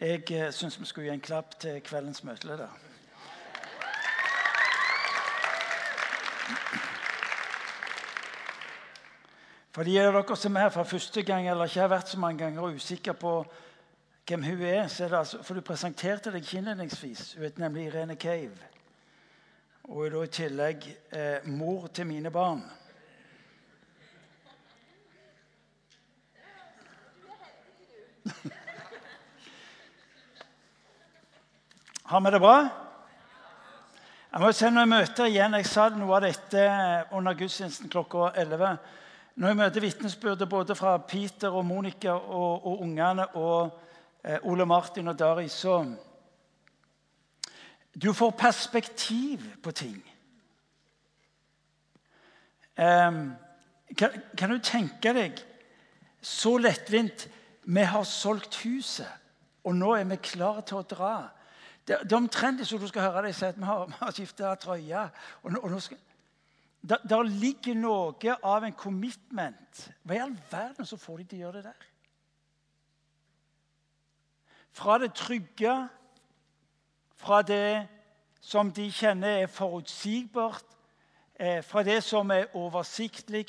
Jeg eh, syns vi skulle gi en klapp til kveldens møteleder. For de av dere som er her for første gang eller ikke har vært så mange ganger og usikker på hvem hun er, så er det altså, for du presenterte deg ikke innledningsvis. Hun heter nemlig Irene Cave. Og er da i tillegg eh, mor til mine barn. Har vi det bra? Jeg må si Når jeg møter igjen Jeg sa noe av dette under gudstjenesten klokka 11. Når jeg møter vitnesbyrdet både fra Peter og Monica og, og ungene og eh, Ole Martin og Dari, så Du får perspektiv på ting. Um, kan, kan, du tenke deg så lettvint Vi har solgt huset, og nå er vi klare til å dra. Det, det er omtrent som du skal høre deg si at vi har, vi har skifta trøye. Og og nå skal, der, der, ligger noe av en commitment. Hva i all verden så får de til å gjøre det der? Fra det trygge, fra det som de kjenner er forutsigbart, eh, fra det som er oversiktlig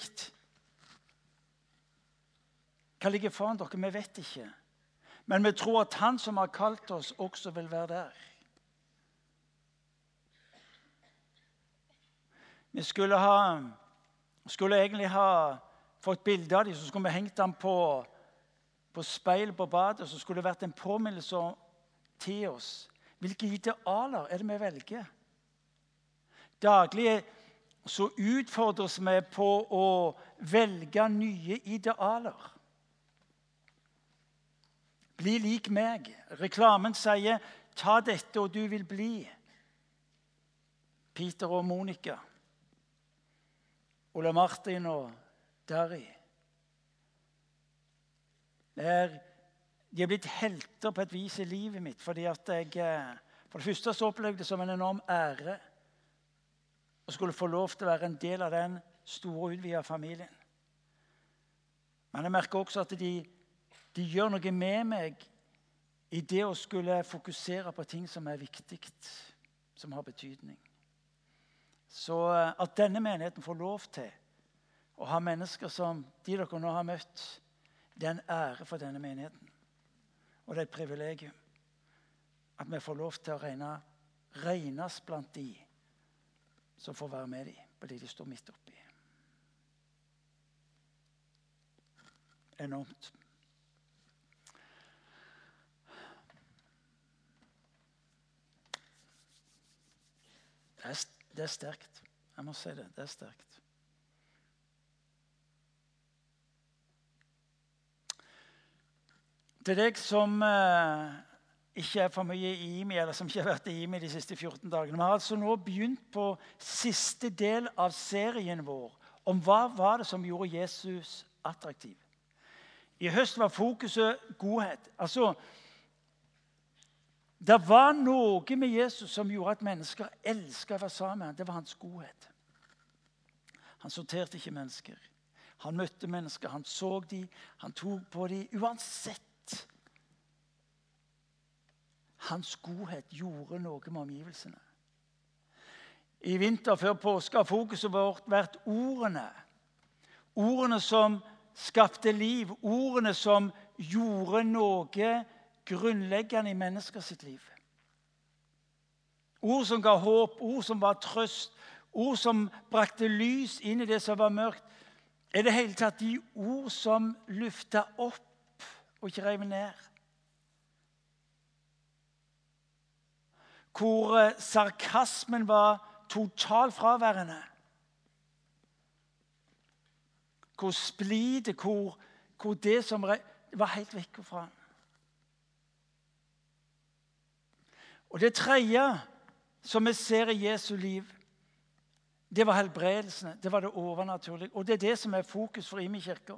Hva ligger foran dere? Vi vet ikke. Men vi tror at Han som har kalt oss, også vil være der. Vi skulle, ha, skulle egentlig ha fått bilde av dem, så skulle vi hengt dem på, på speil på badet. Så skulle det vært en påminnelse til oss. Hvilke idealer er det vi velger? Daglig så utfordres vi på å velge nye idealer. Bli lik meg. Reklamen sier 'ta dette, og du vil bli'. Peter og Monica. Ole Martin og Dari. De er blitt helter på et vis i livet mitt. fordi at jeg, eh, For det første så opplevde jeg det som en enorm ære å skulle få lov til å være en del av den store, utvida familien. Men jeg merker også at de, de gjør noe med meg i det å skulle fokusere på ting som er viktig, som har betydning. Så eh, at denne menigheten får lov til å ha mennesker som de dere nå har møtt, det er en ære for denne menigheten. Og det er et privilegium at vi får lov til å regne, regnes blant de som får være med på det de står midt oppi. Enormt. Det er, det er sterkt. Jeg må si det. Det er sterkt. Til deg som eh, ikke er for mye i IMI, eller som ikke har vært i IMI de siste 14 dagene Vi har altså nå begynt på siste del av serien vår om hva var det som gjorde Jesus attraktiv. I høst var fokuset godhet. Altså, det var noe med Jesus som gjorde at mennesker elska å være sammen. Det var hans godhet. Han sorterte ikke mennesker. Han møtte mennesker, han så dem, han tok på dem. Uansett. Hans godhet gjorde noe med omgivelsene. I vinter før påske har fokuset vårt vært ordene. Ordene som skapte liv, ordene som gjorde noe grunnleggende i mennesker sitt liv. Ord som ga håp, ord som var trøst, ord som brakte lys inn i det som var mørkt. Er det hele tatt de ord som lufta opp og ikke reiv ned? Hvor eh, sarkasmen var totalt fraværende. Hvor splidet, hvor, hvor det som var helt vekk fra han. Og Det tredje som vi ser i Jesu liv, det var helbredelsene. Det var det overnaturlige. Og det er det som er fokus for Imi kirke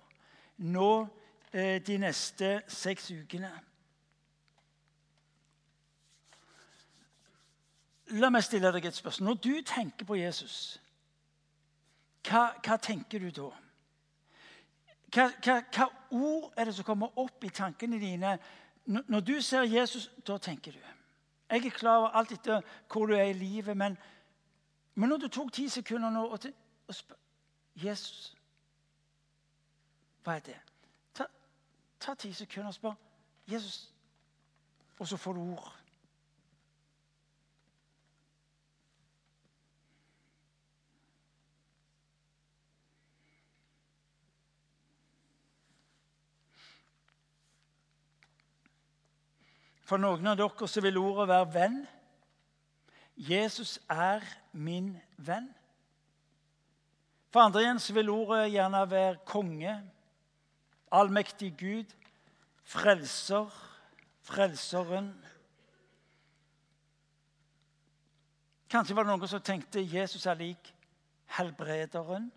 nå eh, de neste seks ukene. La meg stille deg et spørsmål. Når du tenker på Jesus, hva, hva tenker du da? Hva, hva, hva, ord er det som kommer opp i tankene dine Når du ser Jesus, da tenker du. Jeg er klar over alt etter hvor du er i livet, men, men når du tok ti sekunder nå og, te- og spør Jesus, hva er det? Ta, ta ti sekunder og spør Jesus, og så får du ord. For noen av dere så vil ordet være venn. Jesus er min venn. For andre igjen så vil ordet gjerne være konge, allmektig Gud, frelser, frelseren. Kanskje var det noen som tenkte Jesus er lik helbrederen.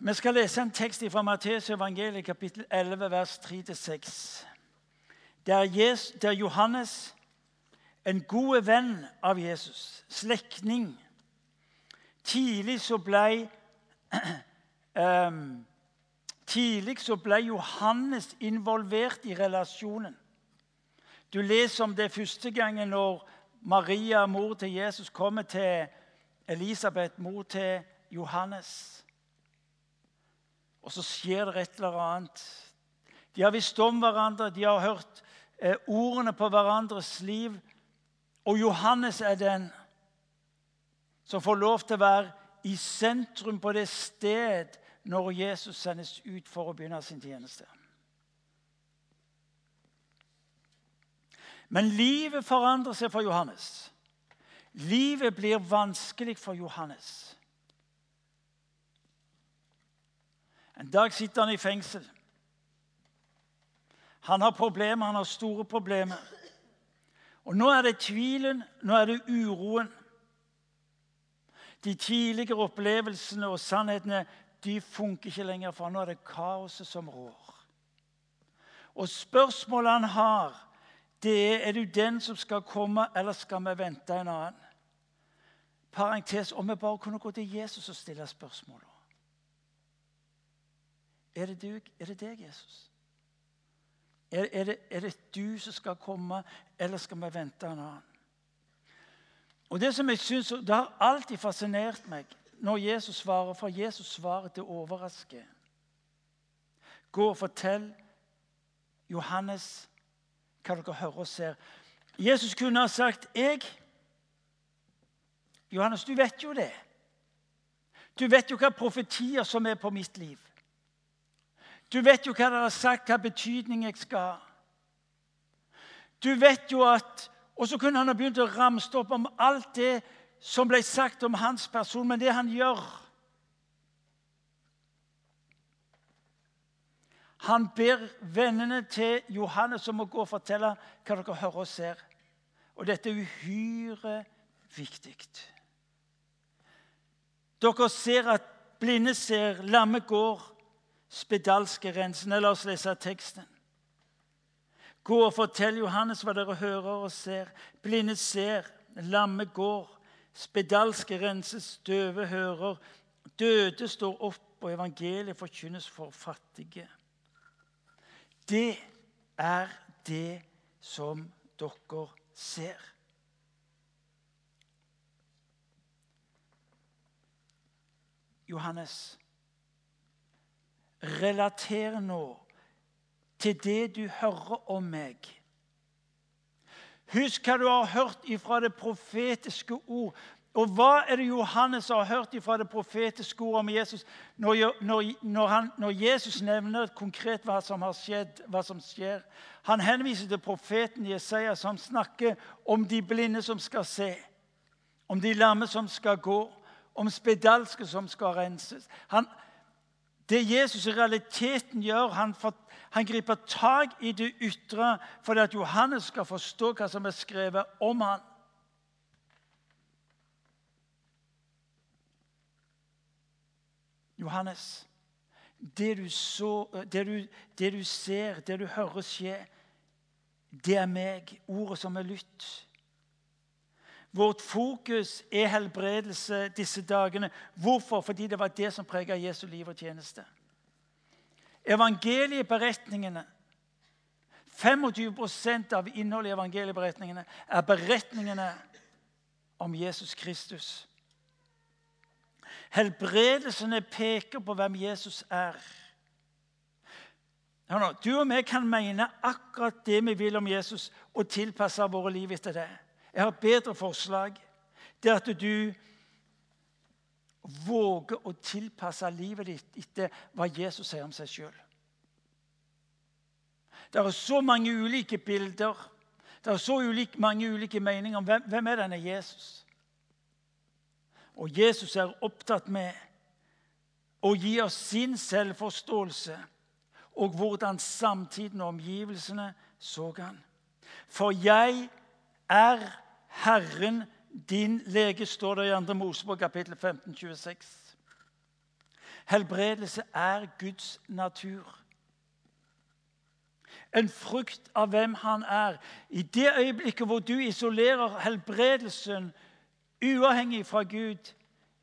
Vi skal lese en tekst fra Matteus evangeliet, kapittel 11, vers 3-6. Der, Johannes, en god venn av Jesus, slektning Tidlig så ble um, Tidlig så ble Johannes involvert i relasjonen. Du leser om det første gangen når Maria, mor til Jesus, kommer til Elisabeth, mor til Johannes. Og så skjer det et eller annet. De har visst om hverandre, de har hørt eh, ordene på hverandres liv. Og Johannes er den som får lov til å være i sentrum på det sted når Jesus sendes ut for å begynne sin tjeneste. Men livet forandrer seg for Johannes. Livet blir vanskelig for Johannes. En dag sitter han i fengsel. Han har problemer, han har store problemer. Og nå er det tvilen, nå er det uroen. De tidligere opplevelsene og sannhetene de funker ikke lenger, for nå er det kaoset som rår. Og spørsmålet han har, det er er du den som skal komme, eller skal vi vente en annen? Parentes om vi bare kunne gå til Jesus og stille spørsmål. Er det, du, er det deg, Jesus? Er, er, det, er det du som skal komme, eller skal vi vente en annen? Og Det som jeg synes, det har alltid fascinert meg når Jesus svarer, for Jesus svarer til å overraske. Gå og fortell Johannes hva dere hører og ser. Jesus kunne ha sagt, 'Jeg' Johannes, du vet jo det. Du vet jo hva profetier som er på mitt liv. Du vet jo hva dere har sagt, hva betydning jeg skal ha. Du vet jo at Og så kunne han ha begynt å ramse opp om alt det som ble sagt om hans person, men det han gjør Han ber vennene til Johannes om å gå og fortelle hva dere hører og ser. Og dette er uhyre viktig. Dere ser at blinde ser, lamme går, spedalske renser. La oss lese teksten. Gå og fortell Johannes hva dere hører og ser. Blinde ser, lamme går, spedalske renses, døve hører. Døde står opp, og evangeliet forkynnes for fattige. Det er det som dere ser. Johannes, relater nå til det du hører om meg. Husk hva du har hørt ifra det profetiske ord. Og hva er det Johannes har hørt ifra det profetiske ordet om Jesus? Når, han, når Jesus nevner konkret hva som har skjedd, hva som skjer Han henviser til profeten Jesaja, som snakker om de blinde som skal se, om de lamme som skal gå, om spedalske som skal renses. Han, det Jesus i realiteten gjør, han, for, han griper tak i det ytre for at Johannes skal forstå hva som er skrevet om han. Johannes, det du, så, det, du, det du, ser, det du hører skje, det er meg, ordet som er lytt. Vårt fokus er helbredelse disse dagene. Hvorfor? Fordi det var det som prega Jesu liv og tjeneste. Evangelieberetningene 25% av innholdet i evangelieberetningene er beretningene om Jesus Kristus. Helbredelsene peker på hvem Jesus er. Du og vi kan mene akkurat det vi vil om Jesus, og tilpasse våre liv etter det. Jeg har et bedre forslag. Det er at du våger å tilpasse livet ditt etter hva Jesus sier om seg sjøl. Det er så mange ulike bilder, det er så ulike, mange ulike meninger om hvem, hvem er denne Jesus Og Jesus er opptatt med å gi oss sin selvforståelse og hvordan samtiden og omgivelsene så han. For jeg er Herren din lege, står det i 2. Mosebok kapittel 15, 26. Helbredelse er Guds natur. En frukt av hvem han er. I det øyeblikket hvor du isolerer helbredelsen uavhengig fra Gud,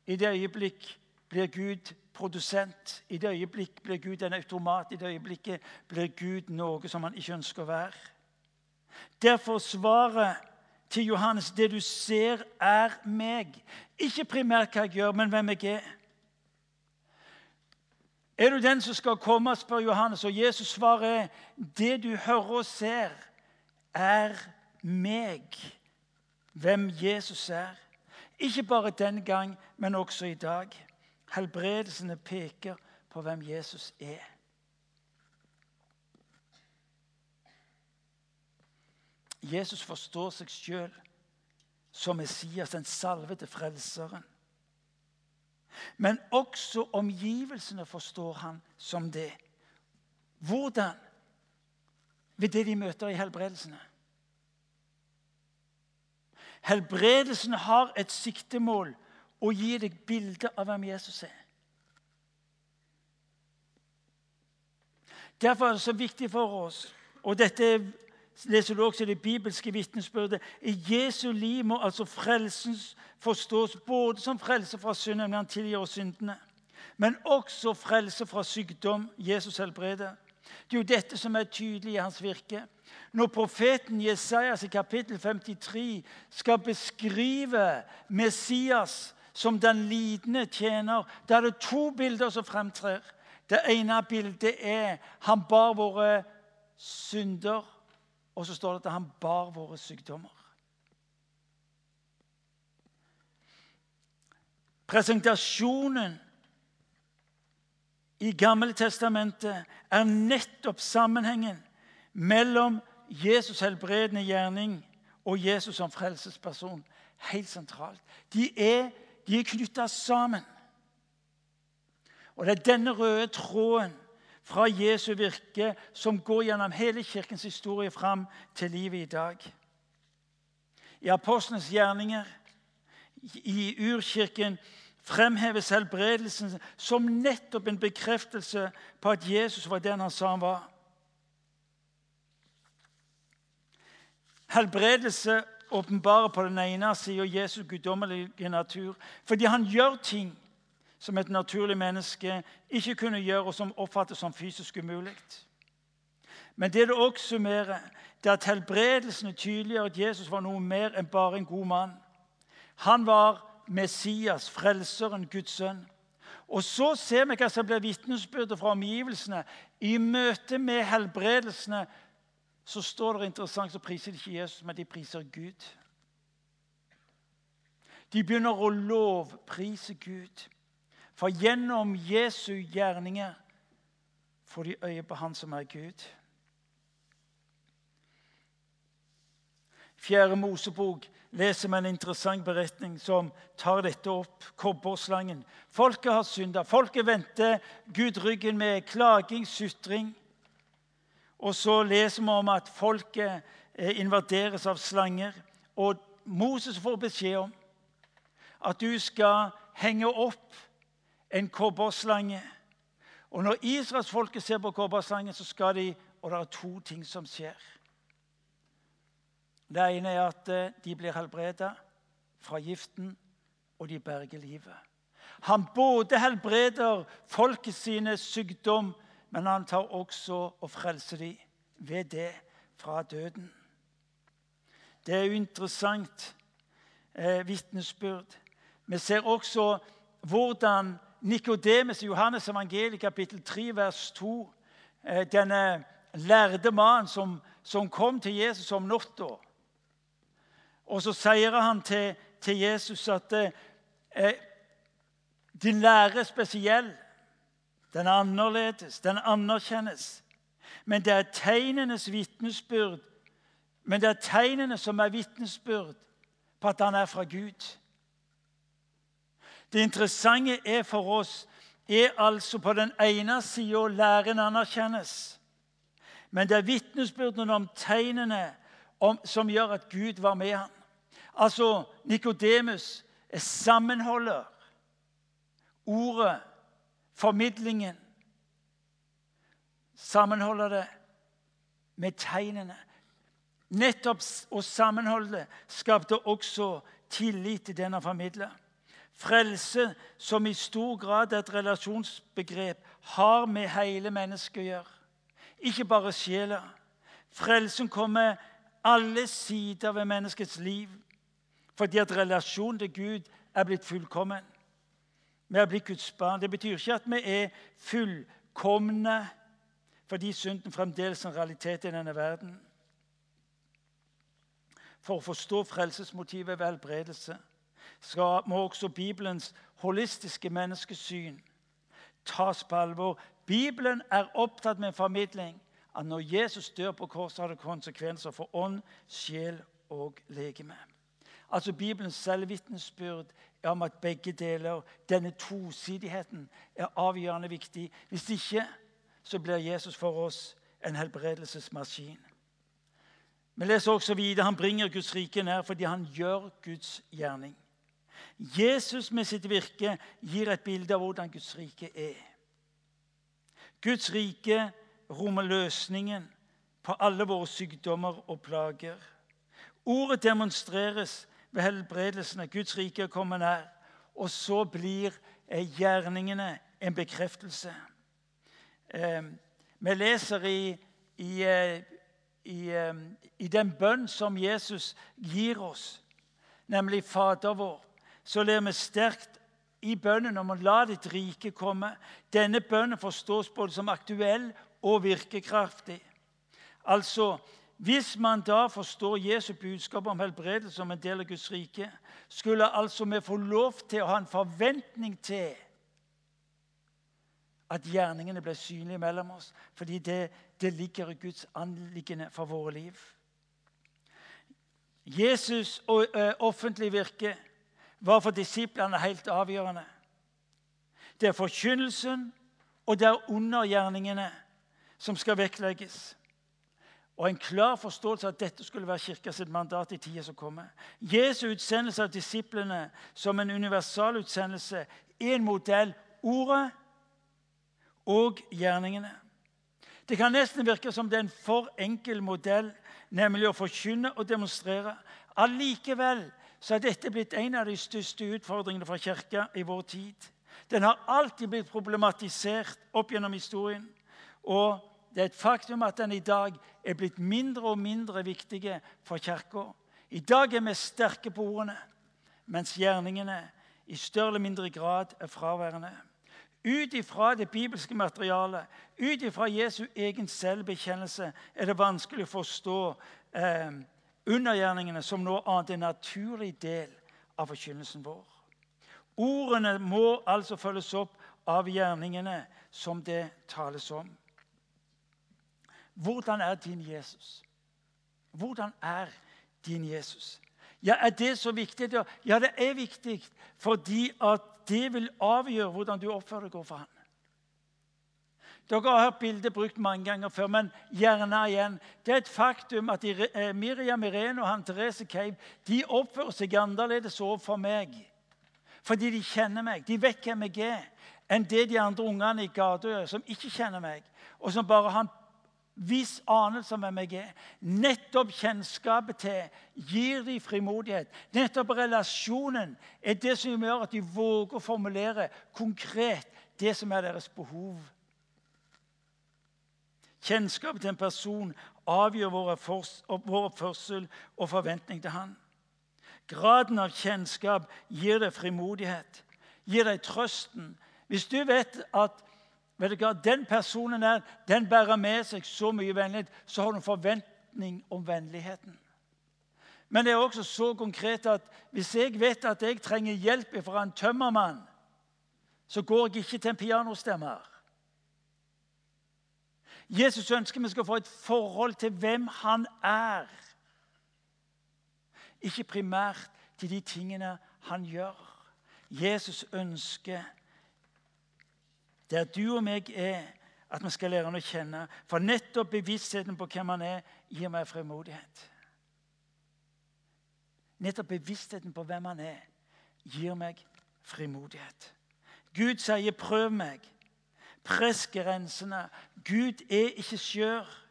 i det øyeblikk blir Gud produsent. I det øyeblikk blir Gud en automat. I det øyeblikket blir Gud noe som han ikke ønsker å være. Derfor svaret til Johannes det du ser, er meg. Ikke primært hva jeg gjør, men hvem jeg er. Er du den som skal komme, spør Johannes, og Jesus svarer det du hører og ser, er meg. Hvem Jesus er. Ikke bare den gang, men også i dag. Helbredelsene peker på hvem Jesus er. Jesus forstår seg sjøl som Messias, den salvede frelseren. Men også omgivelsene forstår han som det. Hvordan? Ved det de møter i helbredelsene. Helbredelsen har et siktemål å gi deg bilde av hvem Jesus er. Derfor er det så viktig for oss, og dette leser du også det bibelske vitnesbyrdet. I Jesu liv må altså frelsen forstås både som frelse fra synden, når han tilgir oss syndene, men også frelse fra sykdom. Jesus helbreder. Det er jo dette som er tydelig i hans virke. Når profeten Jesajas i kapittel 53 skal beskrive Messias som den lidende tjener, da er det to bilder som fremtrer. Det ene bildet er han bar våre synder og så står det at han bar våre sykdommer. Presentasjonen i Gammeltestamentet er nettopp sammenhengen mellom Jesus' helbredende gjerning og Jesus som frelsesperson. Helt sentralt. De er, de er knytta sammen. Og det er denne røde tråden fra Jesu virke som går gjennom hele kirkens historie fram til livet i dag. I apostlenes gjerninger, i urkirken, fremheves helbredelsen som nettopp en bekreftelse på at Jesus var den han sa han var. Helbredelse åpenbarer på den ene sida Jesus' guddommelige natur fordi han gjør ting som et naturlig menneske ikke kunne gjøre, og som oppfattes som fysisk umulig. Men det det oppsummerer, det er at helbredelsene tydeliggjør at Jesus var noe mer enn bare en god mann. Han var Messias, frelseren, Guds sønn. Og så ser vi hva som blir vitnesbyrdet fra omgivelsene. I møte med helbredelsene så står det interessant, så priser de ikke Jesus, men de priser Gud. De begynner å lovprise Gud. For gjennom Jesu gjerninger får de øye på Han som er Gud. Fjerde Mosebok leser vi en interessant beretning som tar dette opp. Kobberslangen. Folket har synda. Folket venter Gud ryggen med klaging, sutring. Og så leser vi om at folket eh, invaderes av slanger. Og Moses får beskjed om at du skal henge opp en kobberslange. Og når israelsfolket ser på kobberslangen, så skal de Og det er to ting som skjer. Det ene er at eh, de blir helbreda fra giften, og de berger livet. Han både helbreder folket sine sykdom, men han tar også og frelser dem ved det fra døden. Det er jo interessant eh, vitnesbyrd. Vi ser også hvordan Nikodemus i Johannes evangeliet kapittel 3 vers 2 eh, Denne lærde mannen som, som, kom til Jesus om natta. Og så sier han til, til Jesus at eh, din lære er spesiell. Den er annerledes, den anerkjennes. Men det er tegnenes vitnesbyrd. Men det er tegnene som er vitnesbyrd på at han er fra Gud. Det interessante er for oss er altså på den ene sida læren anerkjennes. Men det er vitnesbyrdene om tegnene om, som gjør at Gud var med ham. Altså, Nikodemus er sammenholder. Ordet, formidlingen, sammenholder det med tegnene. Nettopp å sammenholde det skapte også tillit til den han formidler. Frelse, som i stor grad er et relasjonsbegrep, har med hele mennesket å gjøre. Ikke bare sjela. Frelsen kommer alle sider ved menneskets liv fordi at relasjonen til Gud er blitt fullkommen. Vi er blitt Guds barn. Det betyr ikke at vi er fullkomne fordi synden fremdeles er en realitet i denne verden. For å forstå frelsesmotivet ved helbredelse skal, må også Bibelens holistiske menneskesyn tas på alvor. Bibelen er opptatt med formidling at når Jesus dør på korset, har det konsekvenser for ånd, sjel og legeme. Altså Bibelens selvvitnesbyrd er om at begge deler, denne tosidigheten, er avgjørende viktig. Hvis ikke så blir Jesus for oss en helbredelsesmaskin. Vi leser også videre han bringer Guds rike nær fordi han gjør Guds gjerning. Jesus med sitt virke gir et bilde av hvordan Guds rike er. Guds rike rommer løsningen på alle våre sykdommer og plager. Ordet demonstreres ved helbredelsen at Guds rike kommer nær. Og så blir eh, gjerningene en bekreftelse. Eh, vi leser i, i, eh, i, i den bønn som Jesus gir oss, nemlig Fader vår så ler vi sterkt i bønnen om å la ditt rike komme. Denne bønnen forstås både som aktuell og virkekraftig. Altså, Hvis man da forstår Jesu budskap om helbredelse som en del av Guds rike, skulle altså vi få lov til å ha en forventning til at gjerningene ble synlige mellom oss, fordi det, det ligger i Guds anliggende for våre liv. Jesus' og, ø, offentlige virke var for disiplene helt avgjørende. Det er forkynnelsen og det er undergjerningene som skal vektlegges. Og en klar forståelse av at dette skulle være kirka sitt mandat i tida som kommer. Jesu utsendelse av disiplene som en universal utsendelse er en modell. Ordet og gjerningene. Det kan nesten virke som det er en for enkel modell, nemlig å forkynne og demonstrere. Allikevel så er dette blitt en av de største utfordringene for Kirka i vår tid. Den har alltid blitt problematisert opp gjennom historien. Og det er et faktum at den i dag er blitt mindre og mindre viktig for Kirka. I dag er vi sterke på ordene, mens gjerningene i større eller mindre grad er fraværende. Ut ifra det bibelske materialet, ut ifra Jesu egen selvbekjennelse, er det vanskelig å forstå eh, undergjerningene som noe annet en naturlig del av forkynnelsen vår. Ordene må altså følges opp av gjerningene som det tales om. Hvordan er din Jesus? Hvordan er din Jesus? Ja, Er det så viktig? Ja, det er viktig fordi at det vil avgjøre hvordan du oppfører deg overfor ham. Dere har hørt bildet brukt mange ganger før, men gjerne igjen. Det er et faktum at eh, Miriam Irene og han Therese Cave de oppfører seg annerledes overfor meg. Fordi de kjenner meg. De vet hvem jeg er, enn det de andre ungene i gata gjør, som ikke kjenner meg, og som bare har en viss anelse om hvem jeg er. Nettopp kjennskapet til gir de frimodighet. Nettopp relasjonen er det som gjør at de våger å formulere konkret det som er deres behov Kjennskap til en person avgjør vår oppførsel og forventning til han. Graden av kjennskap gir deg frimodighet, gir deg trøsten. Hvis du vet at vet du hva, den personen der, den bærer med seg så mye vennlighet, så har du en forventning om vennligheten. Men det er også så konkret at hvis jeg vet at jeg trenger hjelp fra en tømmermann, så går jeg ikke til en pianostemmer. Jesus ønsker vi skal få et forhold til hvem han er. Ikke primært til de tingene han gjør. Jesus ønsker der du og meg er, at vi skal lære han å kjenne. For nettopp bevisstheten på hvem han er, gir meg frimodighet. Nettopp bevisstheten på hvem han er, gir meg frimodighet. Gud sier 'prøv meg'. Press grensene. Gud er ikke skjør.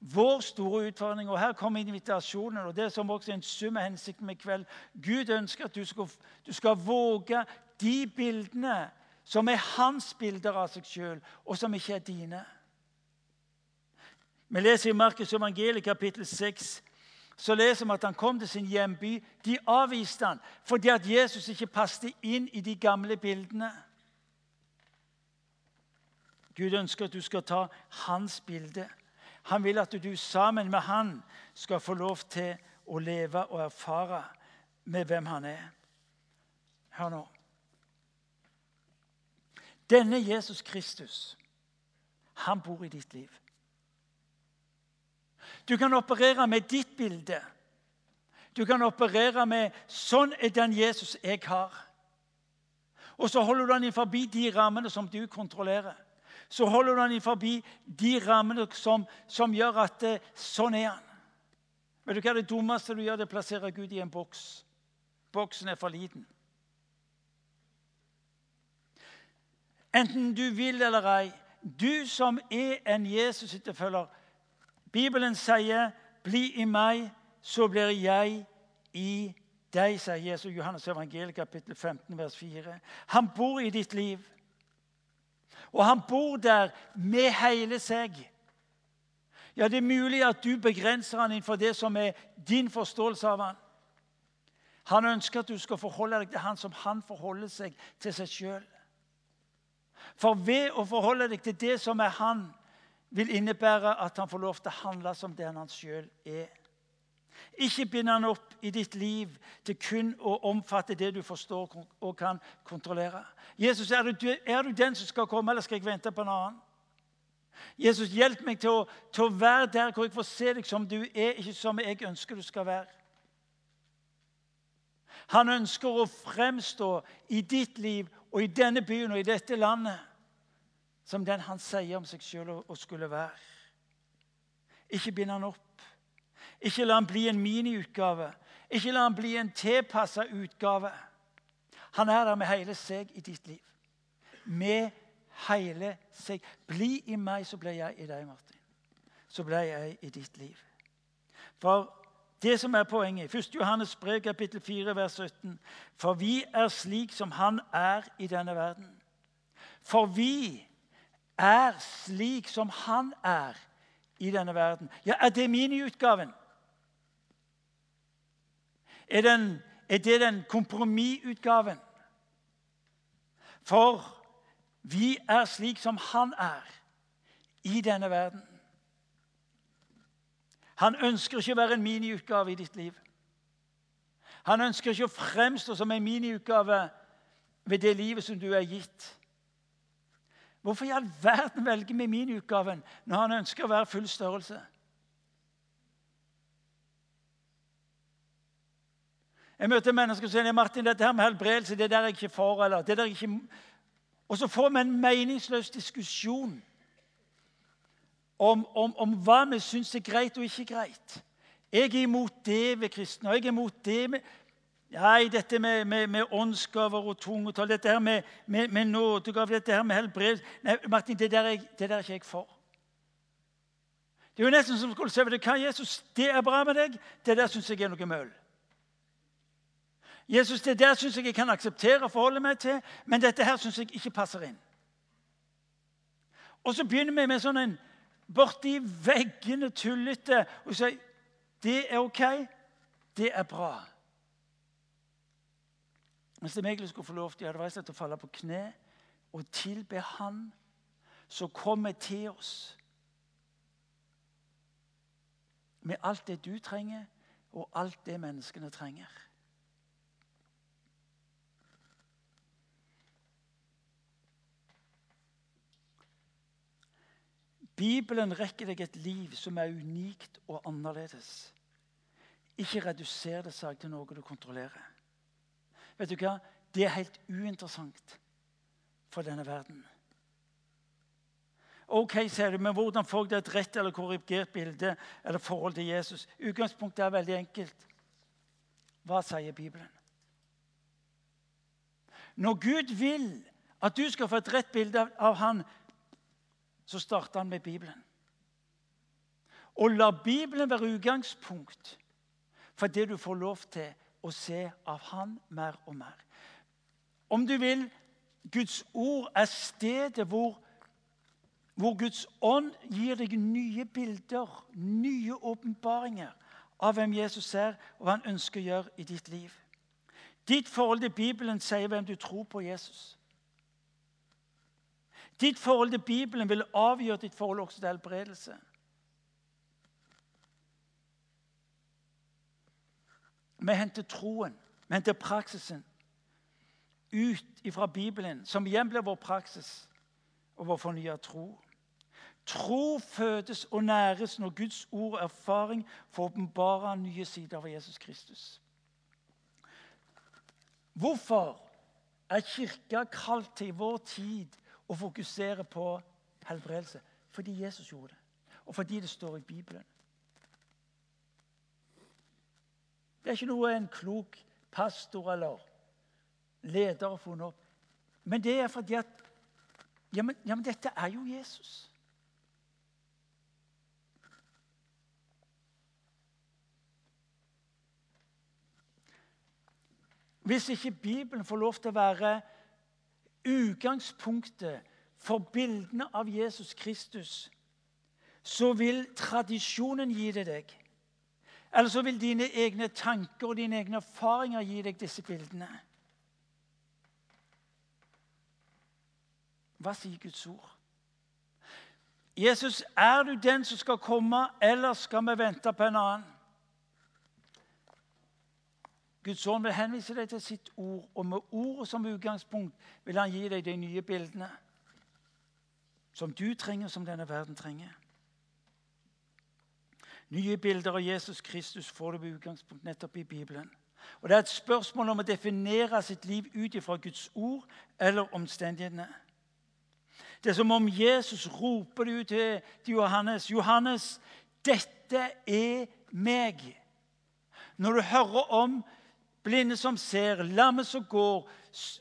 Vår store utfordring, og her kommer invitasjonen, og det som også er en sum av hensikten med kveld Gud ønsker at du skal, du skal våge de bildene som er hans bilder av seg sjøl, og som ikke er dine. Vi leser i Markus evangelium kapittel 6 så leser vi at han kom til sin hjemby. De avviste han fordi at Jesus ikke passet inn i de gamle bildene. Gud ønsker at du skal ta hans bilde. Han vil at du sammen med han skal få lov til å leve og erfare med hvem han er. Hør nå. Denne Jesus Kristus, han bor i ditt liv. Du kan operere med ditt bilde. Du kan operere med 'sånn er den Jesus jeg har'. Og så holder du den forbi de rammene som du kontrollerer så holder du han forbi de rammene som, som gjør at det, sånn er han. Vet du hva det dummeste du gjør, det er å plassere Gud i en boks. Boksen er for liten. Enten du vil eller ei, du som er en Jesus-etterfølger Bibelen sier, 'Bli i meg, så blir jeg i deg', sier Jesus Johannes evangeliet kapittel 15, vers 4. Han bor i ditt liv. Og han bor der med hele seg. Ja, det er mulig at du begrenser han innenfor det som er din forståelse av han. Han ønsker at du skal forholde deg til han som han forholder seg til seg sjøl. For ved å forholde deg til det som er han, vil innebære at han får lov til å handle som den han sjøl er. Ikke bind han opp i ditt liv til kun å omfatte det du forstår og kan kontrollere. Jesus, er du, er du den som skal komme, eller skal jeg vente på en annen? Jesus, hjelp meg til å, til å, være der hvor jeg får se deg som du er, ikke som jeg ønsker du skal være. Han ønsker å fremstå i ditt liv og i denne byen og i dette landet som den han sier om seg sjøl å skulle være. Ikke bind han opp. Ikke la han bli en miniutgave. Ikke la han bli en tilpassa utgave. Han er der med hele seg i ditt liv. Med hele seg. Bli i meg, så blir jeg i deg, Martin. Så blir jeg i ditt liv. For det som er poenget, 1. Johannes brev, kapittel 4, vers 17. For vi er slik som Han er i denne verden. For vi er slik som Han er i denne verden. Ja, Er det miniutgaven? Er, den, er det den kompromissutgaven. For vi er slik som han er i denne verden. Han ønsker ikke å være en miniutgave i ditt liv. Han ønsker ikke å fremstå som en miniutgave ved det livet som du er gitt. Hvorfor i all verden velger vi miniutgaven når han ønsker å være full størrelse? Jeg møter mennesker som sier Martin, dette her med helbredelse det der er jeg ikke for. eller det der er ikke... Og så får vi en meningsløs diskusjon om, om, om hva vi syns er greit og ikke greit. Jeg er imot det ved kristne, og jeg er imot det med Nei, dette med, med, med åndsgaver og tungetall, dette her med, med, med nådegaver, dette her med helbredelse Nei, Martin, det der, er, det der er ikke jeg for. Det er jo nesten som skulle si hva Jesus, det er bra med deg, det der syns jeg er noe møll. Jesus, det der syns jeg jeg kan akseptere og forholde meg til, men dette her syns jeg ikke passer inn. Og så begynner vi med sånn en borti veggene tullete og si det er OK, det er bra. Hvis vi egentlig skulle få lov til, å falle på kne og tilbe Han som kommer til oss med alt det du trenger, og alt det menneskene trenger. Bibelen rekker deg et liv som er unikt og annerledes. Ikke reduser det seg til noe du kontrollerer. Vet du hva? Det er helt uinteressant for denne verden. Ok, sier du, men Hvordan får jeg et rett eller korrigert bilde eller forhold til Jesus? Utgangspunktet er veldig enkelt. Hva sier Bibelen? Når Gud vil at du skal få et rett bilde av han, så starter han med Bibelen. Og la Bibelen være utgangspunkt for det du får lov til å se av han mer og mer. Om du vil, Guds ord er stedet hvor hvor Guds ånd gir deg nye bilder, nye åpenbaringer av hvem Jesus er, og hva han ønsker å gjøre i ditt liv. Ditt forhold til Bibelen sier hvem du tror på Jesus. Ditt forhold til Bibelen vil avgjøre ditt forhold også til helbredelse. Vi henter troen, vi henter praksisen ut fra Bibelen, som igjen blir vår praksis og vår fornya tro. Tro fødes og næres når Guds ord og erfaring får åpenbare nye sider av Jesus Kristus. Hvorfor er Kirka kalt til i vår tid å fokusere på helbredelse? Fordi Jesus gjorde det, og fordi det står i Bibelen. Det er ikke noe en klok pastor eller leder har funnet opp. Men det er fordi at ja men, ja, men dette er jo Jesus. Hvis ikke Bibelen får lov til å være utgangspunktet for bildene av Jesus Kristus, så vil tradisjonen gi det deg. Eller så vil dine egne tanker og dine egne erfaringer gi deg disse bildene. Hva sier Guds ord? Jesus, er du den som skal komme, eller skal vi vente på en annen? Guds ånd vil henvise deg til sitt ord, og med ordet som utgangspunkt vil han gi deg de nye bildene som du trenger, som denne verden trenger. Nye bilder av Jesus Kristus får du med utgangspunkt nettopp i Bibelen. Og Det er et spørsmål om å definere sitt liv ut ifra Guds ord eller omstendighetene. Det er som om Jesus roper det ut til, Johannes. 'Johannes, dette er meg.' Når du hører om blinde som ser, lamme som går,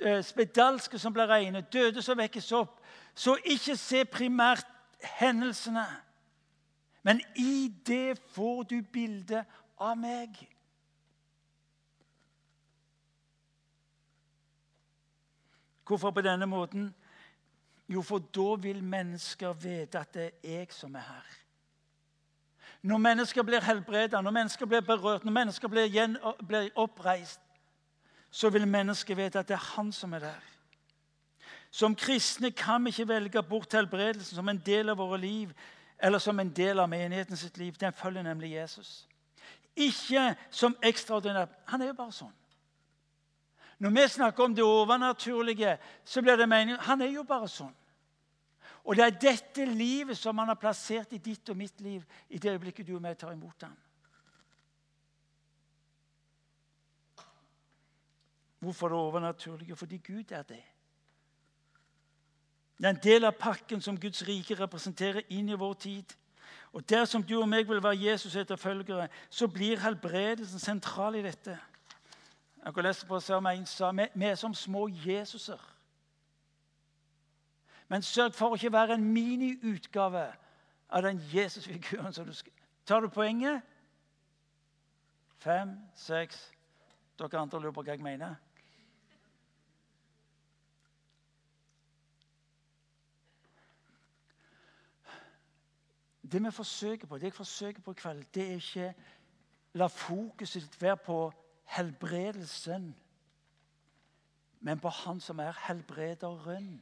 eh, spedalske som blir rene, døde som vekkes opp. Så ikke se primært hendelsene, men i det får du bilde av meg. Hvorfor på denne måten? Jo, for da vil mennesker vite at det er jeg som er her. Når mennesker blir helbredet, når mennesker blir berørt, når mennesker blir, gjen, blir oppreist, så vil mennesket vite at det er han som er der. Som kristne kan vi ikke velge bort helbredelsen som en del av våre liv eller som en del av menigheten sitt liv. Den følger nemlig Jesus. Ikke som ekstraordinær. Han er jo bare sånn. Når vi snakker om det overnaturlige, så blir det meningen Han er jo bare sånn. Og det er dette livet som han har plassert i ditt og mitt liv i det øyeblikket du og jeg tar imot ham. Hvorfor det overnaturlige? Fordi Gud er det. Det er en del av pakken som Guds rike representerer inn i vår tid. Og Dersom du og meg vil være Jesus' etterfølgere, så blir helbredelsen sentral i dette. Jeg kan lese på om en sa, Vi er som små Jesuser. Men sørg for å ikke være en miniutgave av den Jesusfiguren som du skal Tar du poenget? Fem, seks Dere andre lurer på hva jeg mener? Det vi forsøker på, det jeg forsøker på i kveld, det er ikke la fokuset ditt være på helbredelsen, men på Han som er helbrederen.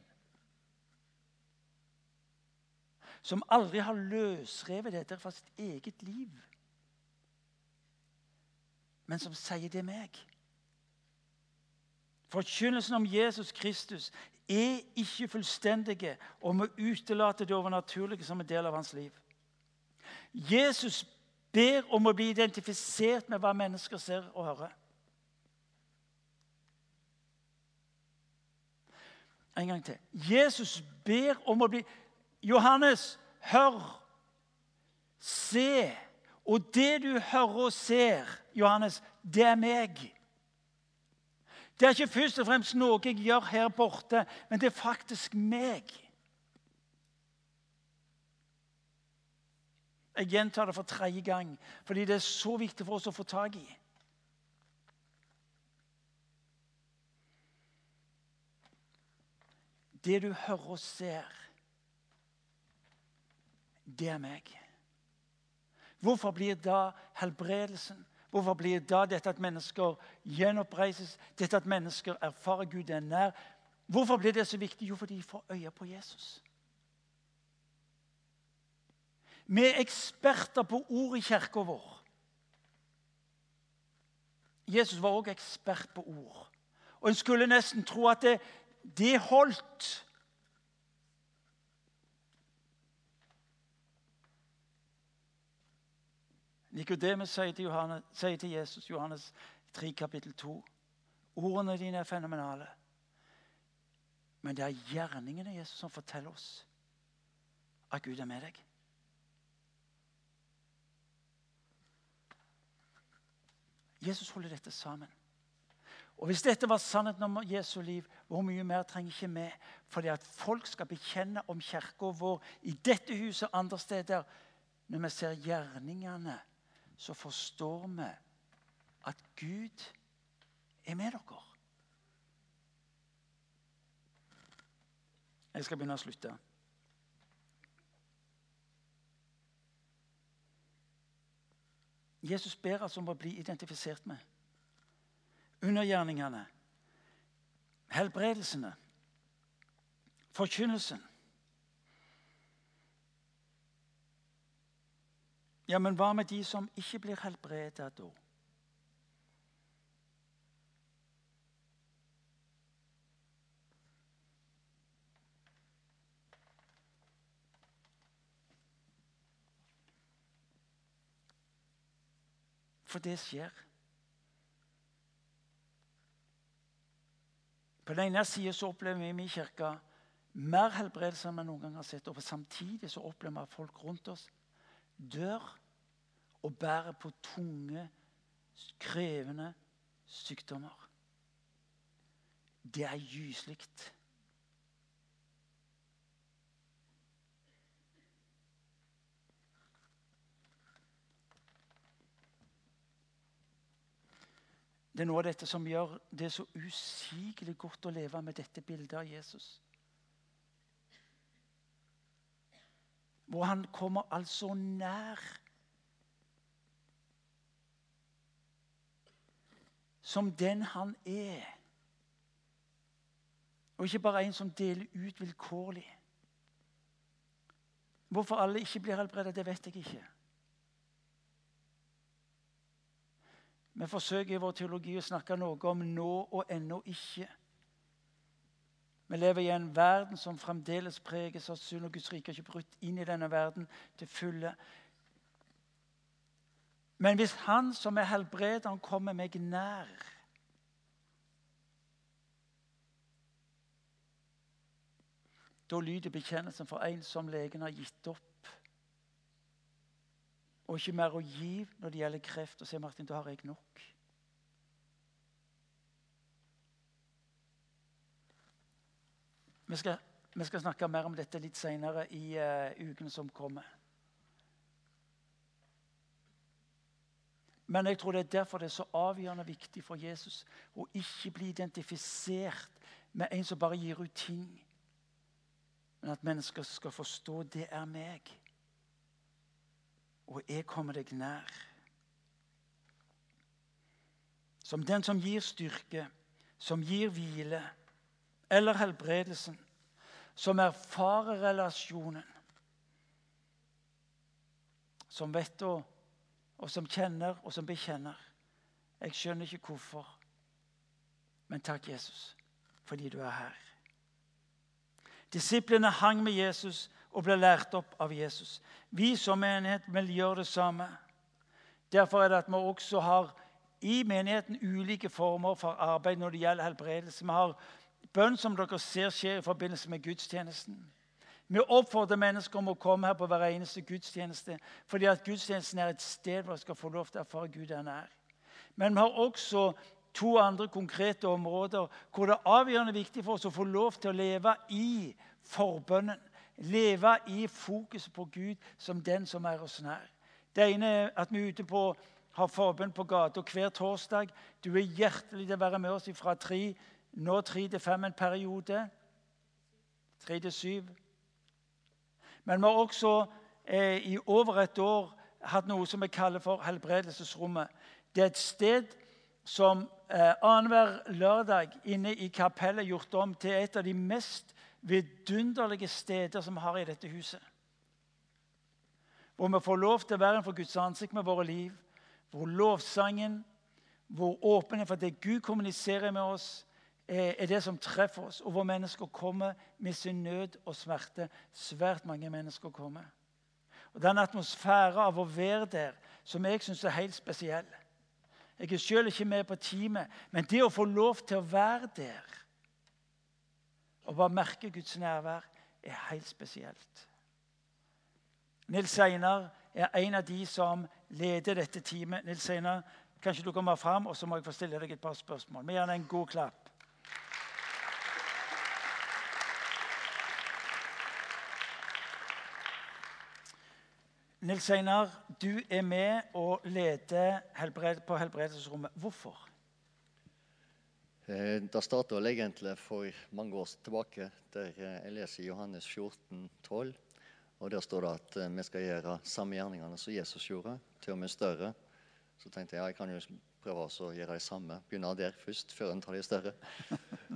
Som aldri har løsrevet dette fra sitt eget liv, men som sier det meg. Forkynnelsen om Jesus Kristus er ikke fullstendige og må utelate det overnaturlige som en del av hans liv. Jesus ber om å bli identifisert med hva mennesker ser og hører. En gang til. Jesus ber om å bli Johannes, hør, se. Og det du hører og ser, Johannes, det er meg. Det er ikke først og fremst noe jeg gjør her borte, men det er faktisk meg. Jeg gjentar det for tredje gang, fordi det er så viktig for oss å få tak i. Det du hører og ser, det er meg. Hvorfor blir da helbredelsen Hvorfor blir da dette at mennesker gjenoppreises, dette at mennesker erfarer Gud er nær Hvorfor blir det så viktig? Jo, fordi de får øye på Jesus. Vi er eksperter på ord i kirka vår. Jesus var også ekspert på ord. Og En skulle nesten tro at det, det holdt. Nikodemus sier, sier til Jesus, Johannes 3, kapittel 2, ordene dine er fenomenale. Men det er gjerningene Jesus som forteller oss at Gud er med deg. Jesus holder dette sammen. Og Hvis dette var sannheten om Jesu liv, hvor mye mer trenger ikke vi? Fordi at folk skal bekjenne om kirka vår i dette huset og andre steder. Når vi ser gjerningene så forstår vi at Gud er med dere. Jeg skal begynne å slutte. Jesus ber altså om å bli identifisert med undergjerningene, helbredelsene, forkynnelsen. Ja, men hva med de som ikke blir helbredet da? For det skjer. På den ene sida opplever vi i min kirke mer helbredelse enn vi noen gang har sett. Og samtidig så opplever vi at folk rundt oss dør og bærer på tunge, krevende sykdommer. Det er gyselig. Det er noe av dette som gjør det så usigelig godt å leve med dette bildet av Jesus. Hvor han kommer altså nær. Som den han er. Og ikke bare en som deler ut vilkårlig. Hvorfor alle ikke blir helbredet, det vet jeg ikke. Vi forsøker i vår teologi å snakke noe om nå og ennå ikke. Vi lever i en verden som fremdeles preges av synd, og Guds rike har ikke brutt inn i denne verden til fulle. Men hvis Han som er helbrederen, kommer meg nær Da lyder bekjennelsen for en som legen har gitt opp. Og ikke mer å gi når det gjelder kreft. Og sier Martin, da har jeg nok. Vi skal, vi skal, snakke mer om dette litt senere i uh, ukene som kommer. Men jeg tror det er derfor det er så avgjørende viktig for Jesus å ikke bli identifisert med en som bare gir ut ting. Men at mennesker skal forstå det er meg. og jeg kommer deg nær. Som den som gir styrke, som gir hvile eller helbredelsen, som erfarer relasjonen, som vet og, og som kjenner og som bekjenner. Jeg skjønner ikke hvorfor, men takk, Jesus, fordi du er her. Disiplene hang med Jesus og ble lært opp av Jesus. Vi som menighet vil gjøre det samme. Derfor er det at vi også har i menigheten ulike former for arbeid når det gjelder helbredelse. Vi har bønn som dere ser skjer i forbindelse med gudstjenesten. Vi oppfordrer mennesker om å komme her på hver eneste gudstjeneste, fordi at gudstjenesten er et sted hvor vi skal få lov til å erfare Gud er nær. Men vi har også to andre konkrete områder hvor det er avgjørende viktig for oss å få lov til å leve i forbønnen. Leve i fokuset på Gud som den som er oss nær. Det ene er at vi er ute på har forbønn på gata hver torsdag. Du er hjertelig til å være med oss fra tre, nå tre til fem en periode. Tre til syv. Men vi har også eh, i over et år hatt noe som vi kaller for helbredelsesrommet. Det er et sted som eh, annenhver lørdag inne i kapellet er gjort om til et av de mest vidunderlige steder som vi har i dette huset. Hvor vi får lov til å være for Guds ansikt med våre liv. Hvor lovsangen, hvor åpenhet for det Gud kommuniserer med oss, er det som treffer oss. Og hvor mennesker kommer med sin nød og smerte. Svært mange mennesker kommer. Og Den atmosfæren av å være der som jeg syns er helt spesiell. Jeg er sjøl ikke med på teamet, men det å få lov til å være der og bare merke Guds nærvær, er helt spesielt. Nils Einar er en av de som leder dette teamet. Nils Einar, kanskje du kommer fram, og så må jeg få stille deg et par spørsmål. Gir han en god klapp. Nils Einar, du er med og leder helbred på helbredelsesrommet. Hvorfor? Eh, det starta egentlig for mange år tilbake, der eh, jeg leser Johannes 14, 12. Og Der står det at eh, vi skal gjøre samme gjerningene som Jesus gjorde, til og med større. Så tenkte jeg ja, jeg kan jo prøve å gjøre det samme. Begynne der først, før en tar de større.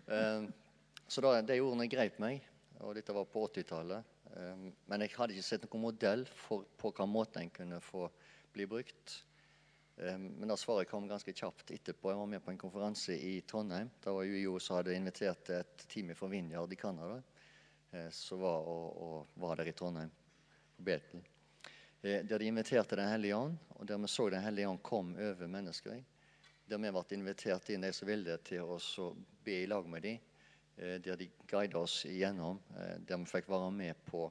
så da, de ordene grep meg, og dette var på 80-tallet. Men jeg hadde ikke sett noen modell for på hvilken måte en kunne få bli brukt. Men da svaret kom ganske kjapt etterpå. Jeg var med på en konferanse i Trondheim. Da var UiO som hadde invitert et team fra Vinjard i Canada eh, som var, og, og, var der i Trondheim, på Betel. Eh, der de inviterte Den hellige ånd, og der vi så Den hellige ånd kom over mennesker. Der vi ble invitert inn, de som ville, til å be i lag med dem. Eh, der de guidet oss igjennom. Der vi fikk være med på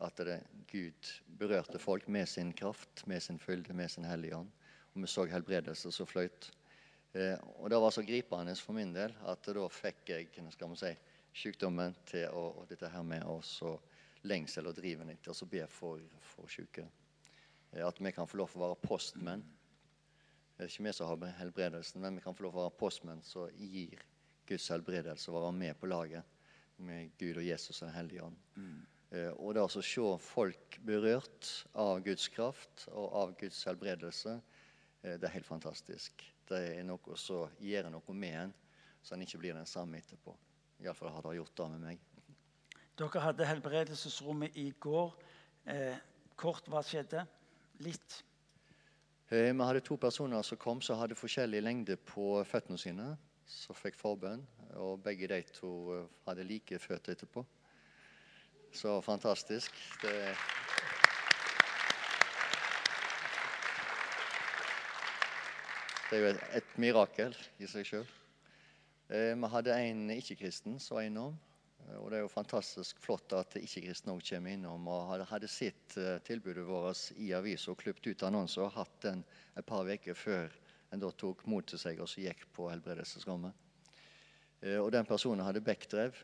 at det, Gud berørte folk med sin kraft, med sin fylde, med sin hellige ånd og vi så helbredelse som fløyt. Eh, og Det var så gripende for min del at da fikk jeg skal man si, sykdommen til å, og dette her med også lengsel og driven etter å be for, for syke. Eh, at vi kan få lov til å være postmenn. Det er ikke vi som har helbredelsen, men vi kan få lov til å være postmenn som gir Guds helbredelse være med på laget med Gud og Jesus og Den hellige ånd. Mm. Eh, og det å se folk berørt av Guds kraft og av Guds helbredelse, Eh, det er helt fantastisk. Det er noe som gjør noe med en, så en ikke blir den samme etterpå. Iallfall har det gjort det med meg. Dere hadde helbredelsesrommet i går. Eh, kort, hva skjedde? Litt? Eh, vi hadde to personer som kom som hadde forskjellig lengde på føttene sine. Som fikk forbønn. Og begge de to eh, hadde like føtter etterpå. Så fantastisk. Det Det er jo et, et mirakel i seg sjøl. Eh, vi hadde en ikke-kristen som var innom. Eh, og det er jo fantastisk flott at ikke-kristne òg kommer innom. Og hadde, hadde sett uh, tilbudet vårt i avisa og klippet ut annonser og hatt den et par uker før en da tok mot til seg og så gikk på helbredelsesrommet. Eh, og den personen hadde bekkdrev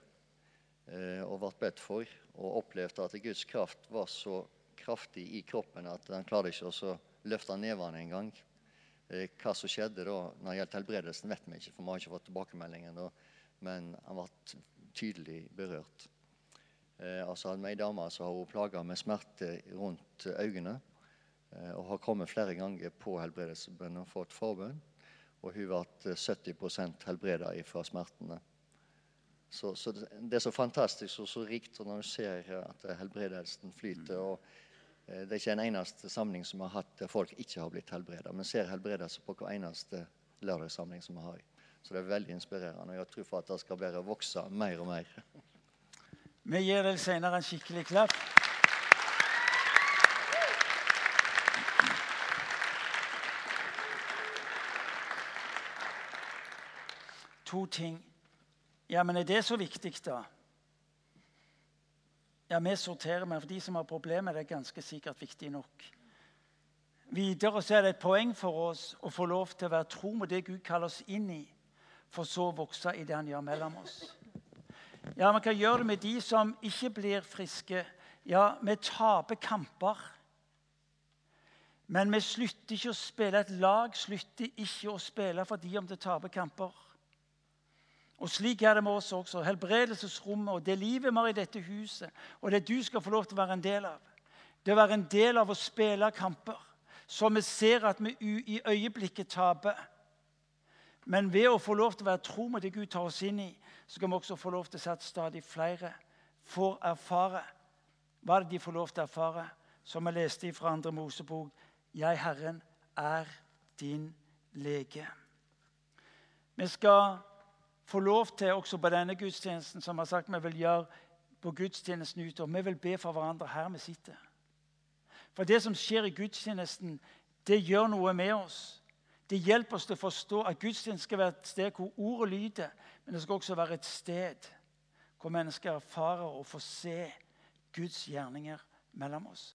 eh, og ble bedt for og opplevde at Guds kraft var så kraftig i kroppen at han klarte ikke å løfte nevene engang. Eh, hva som skjedde da når det gjaldt helbredelsen, vet vi ikke, for vi har ikke fått tilbakemeldingen. Da. Men han ble tydelig berørt. Altså hadde vi ei dame som har plaga med smerte rundt øynene. Eh, og har kommet flere ganger på helbredelsesbønn og fått forbønn. Og hun ble 70% helbreda fra smertene. Så, så, det er så fantastisk og så rikt når du ser at helbredelsen flyter. og eh, Det er ikke en eneste samling som har hatt der folk ikke har blitt helbreda. Men ser helbredelse på hver eneste lørdagssamling som vi har. Så det er veldig inspirerende. og Jeg tror for at det skal bare vokse mer og mer. Vi gir deg senere en skikkelig klapp. To ting. Ja, men er det så viktig, da? Ja, vi sorterer, men for de som har problemer, er det ganske sikkert viktig nok. Videre så er det et poeng for oss å få lov til å være tro mot det Gud kaller oss inn i, for så å vokse i det han gjør mellom oss. Ja, Man kan gjøre det med de som ikke blir friske. Ja, vi taper kamper. Men vi slutter ikke å spille. Et lag slutter ikke å spille fordi om det taper kamper. Og Slik er det med oss også. Helbredelsesrommet og det livet vi har i dette huset, og det du skal få lov til å være en del av, det å være en del av å spille kamper så vi ser at vi i øyeblikket taper. Men ved å få lov til å være tro med det Gud tar oss inn i, så kan vi også få lov til å se at stadig flere får erfare. Hva er det de får lov til å erfare? Som jeg leste fra andre Mosebok. Jeg, Herren, er din lege. Vi skal få lov til også på denne gudstjenesten som har sagt vi vil gjøre på gudstjenesten utover. Vi vil be for hverandre her vi sitter. For det som skjer i gudstjenesten, det gjør noe med oss. Det hjelper oss til å forstå at gudstjenesten skal være et sted hvor ordet lyder, men det skal også være et sted hvor mennesker erfarer og får se Guds gjerninger mellom oss.